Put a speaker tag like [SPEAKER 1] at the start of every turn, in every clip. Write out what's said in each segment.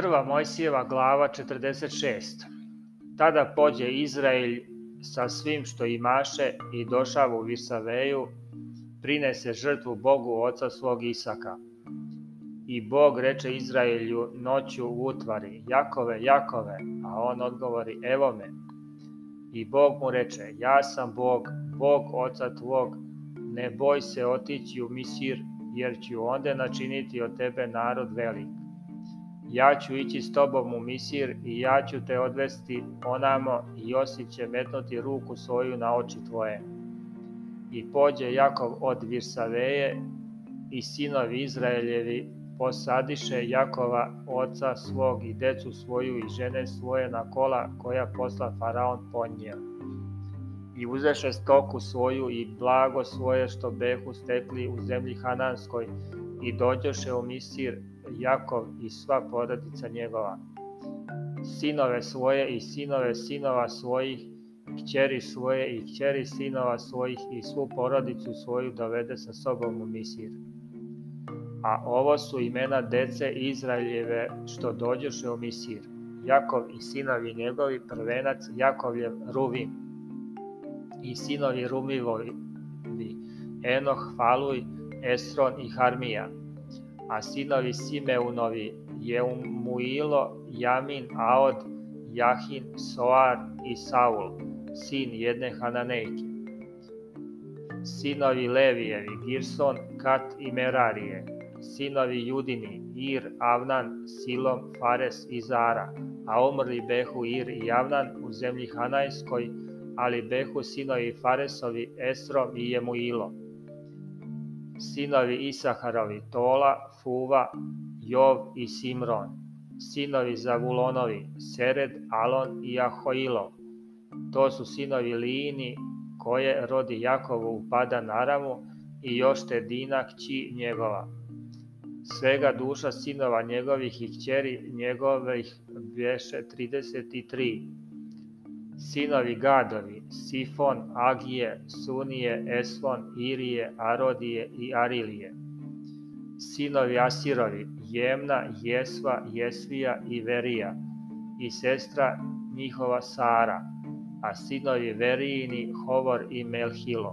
[SPEAKER 1] Prva Mojsijeva glava 46. Tada pođe Izraelj sa svim što imaše i došao u Visaveju, prinese žrtvu Bogu oca svog Isaka. I Bog reče Izraelju noću u utvari, Jakove, Jakove, a on odgovori, evo me. I Bog mu reče, ja sam Bog, Bog oca tvog, ne boj se otići u Misir, jer ću onda načiniti od tebe narod velik. Ja ću ići s tobom u Misir i ja ću te odvesti onamo i Josip će metnuti ruku svoju na oči tvoje. I pođe Jakov od Virsaveje i sinovi Izraeljevi posadiše Jakova oca svog i decu svoju i žene svoje na kola koja posla Faraon ponije. I uzeše stoku svoju i blago svoje što behu stekli u zemlji Hananskoj i dođoše u Misir Jakov i sva porodica njegova. Sinove svoje i sinove sinova svojih, kćeri svoje i kćeri sinova svojih i svu porodicu svoju dovede sa sobom u Misir. A ovo su imena dece Izraeljeve što dođoše u Misir. Jakov i sinovi njegovi, prvenac Jakovljev Ruvim i sinovi Rumivovi, Enoh, Faluj, Esron i Harmija, a sinovi Simeunovi Jeumuilo, Jamin, Aod, Jahin, Soar i Saul, sin jedne Hananejke. Sinovi Levijevi, Girson, Kat i Merarije, sinovi Judini, Ir, Avnan, Silom, Fares i Zara, a umrli behu Ir i Javnan u zemlji Hanajskoj, ali behu sinovi Faresovi, Esrom i Jemuilo. Sinovi Isaharovi, Tola, Fuva, Jov i Simron. Sinovi Zavulonovi, Sered, Alon i Ahoilo. To su sinovi Lijini, koje rodi Jakovu u Padan Aramu i još te Dina kći njegova Svega duša sinova njegovih i kćeri njegovih bješe 33. Sinovi Gadovi, Sifon, Agije, Sunije, Esfon, Irije, Arodije i Arilije. Sinovi Asirovi, Jemna, Jesva, Jesvija i Verija i sestra njihova Sara, a sinovi Verijini, Hovor i Melhilo.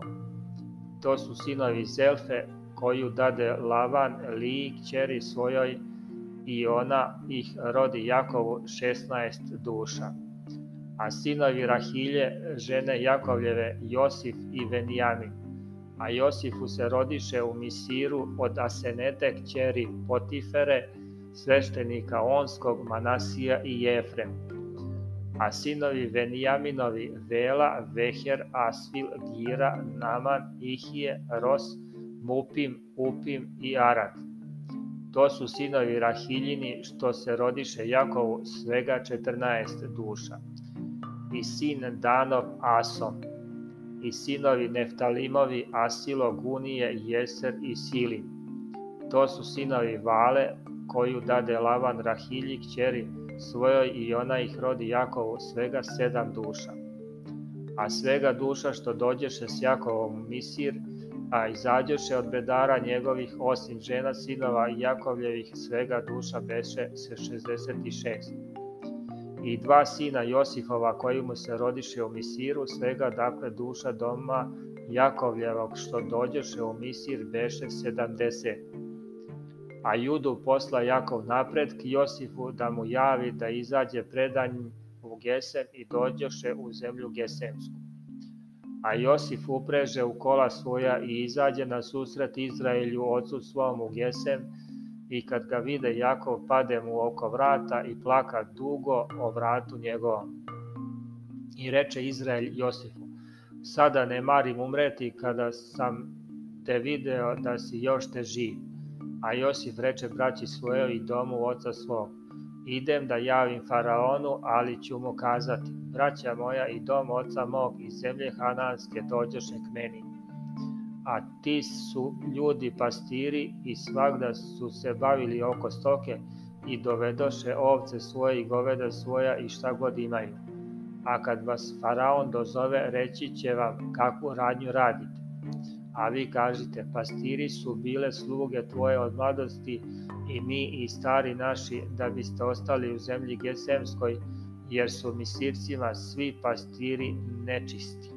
[SPEAKER 1] To su sinovi Zelfe, koju dade Lavan Liji kćeri svojoj i ona ih rodi Jakovu 16 duša. A sinovi Rahilje, žene Jakovljeve, Josif i Venjamin. A Josifu se rodiše u Misiru od Asenete kćeri Potifere, sveštenika Onskog, Manasija i Jefrem. A sinovi Venjaminovi Vela, Veher, Asvil, Gira, Naman, Ihije, Ros, Mupim, Upim i Arad. To su sinovi Rahiljini što se rodiše Jakovu svega 14 duša. I sin Danov Asom. I sinovi Neftalimovi Asilo, Gunije, Jeser i Silim. To su sinovi Vale koju dade Lavan Rahilji kćeri svojoj i ona ih rodi Jakovu svega sedam duša. A svega duša što dođeše s Jakovom Misir, a izađoše od bedara njegovih osim žena sinova Jakovljevih svega duša beše se 66. I dva sina Josifova koji mu se rodiše u Misiru svega dakle duša doma Jakovljevog što dođoše u Misir beše 70. A Judu posla Jakov napred k Josifu da mu javi da izađe predanj u Gesem i dođoše u zemlju Gesemsku. A Josif upreže u kola svoja i izađe na susret Izraelju ocu svom u Gesem i kad ga vide Jakov pade mu oko vrata i plaka dugo o vratu njegovom. I reče Izrael Josifu, sada ne marim umreti kada sam te video da si još te živ. A Josif reče braći svojoj i domu oca svog, idem da javim faraonu, ali ću mu kazati, braća moja i dom oca mog iz zemlje Hananske dođoše k meni. A ti su ljudi pastiri i svakda su se bavili oko stoke i dovedoše ovce svoje i goveda svoja i šta god imaju. A kad vas faraon dozove, reći će vam kakvu radnju radite. a vi kažite, pastiri su bile sluge tvoje od mladosti i mi i stari naši, da biste ostali u zemlji Gesemskoj, jer su misircima svi pastiri nečisti.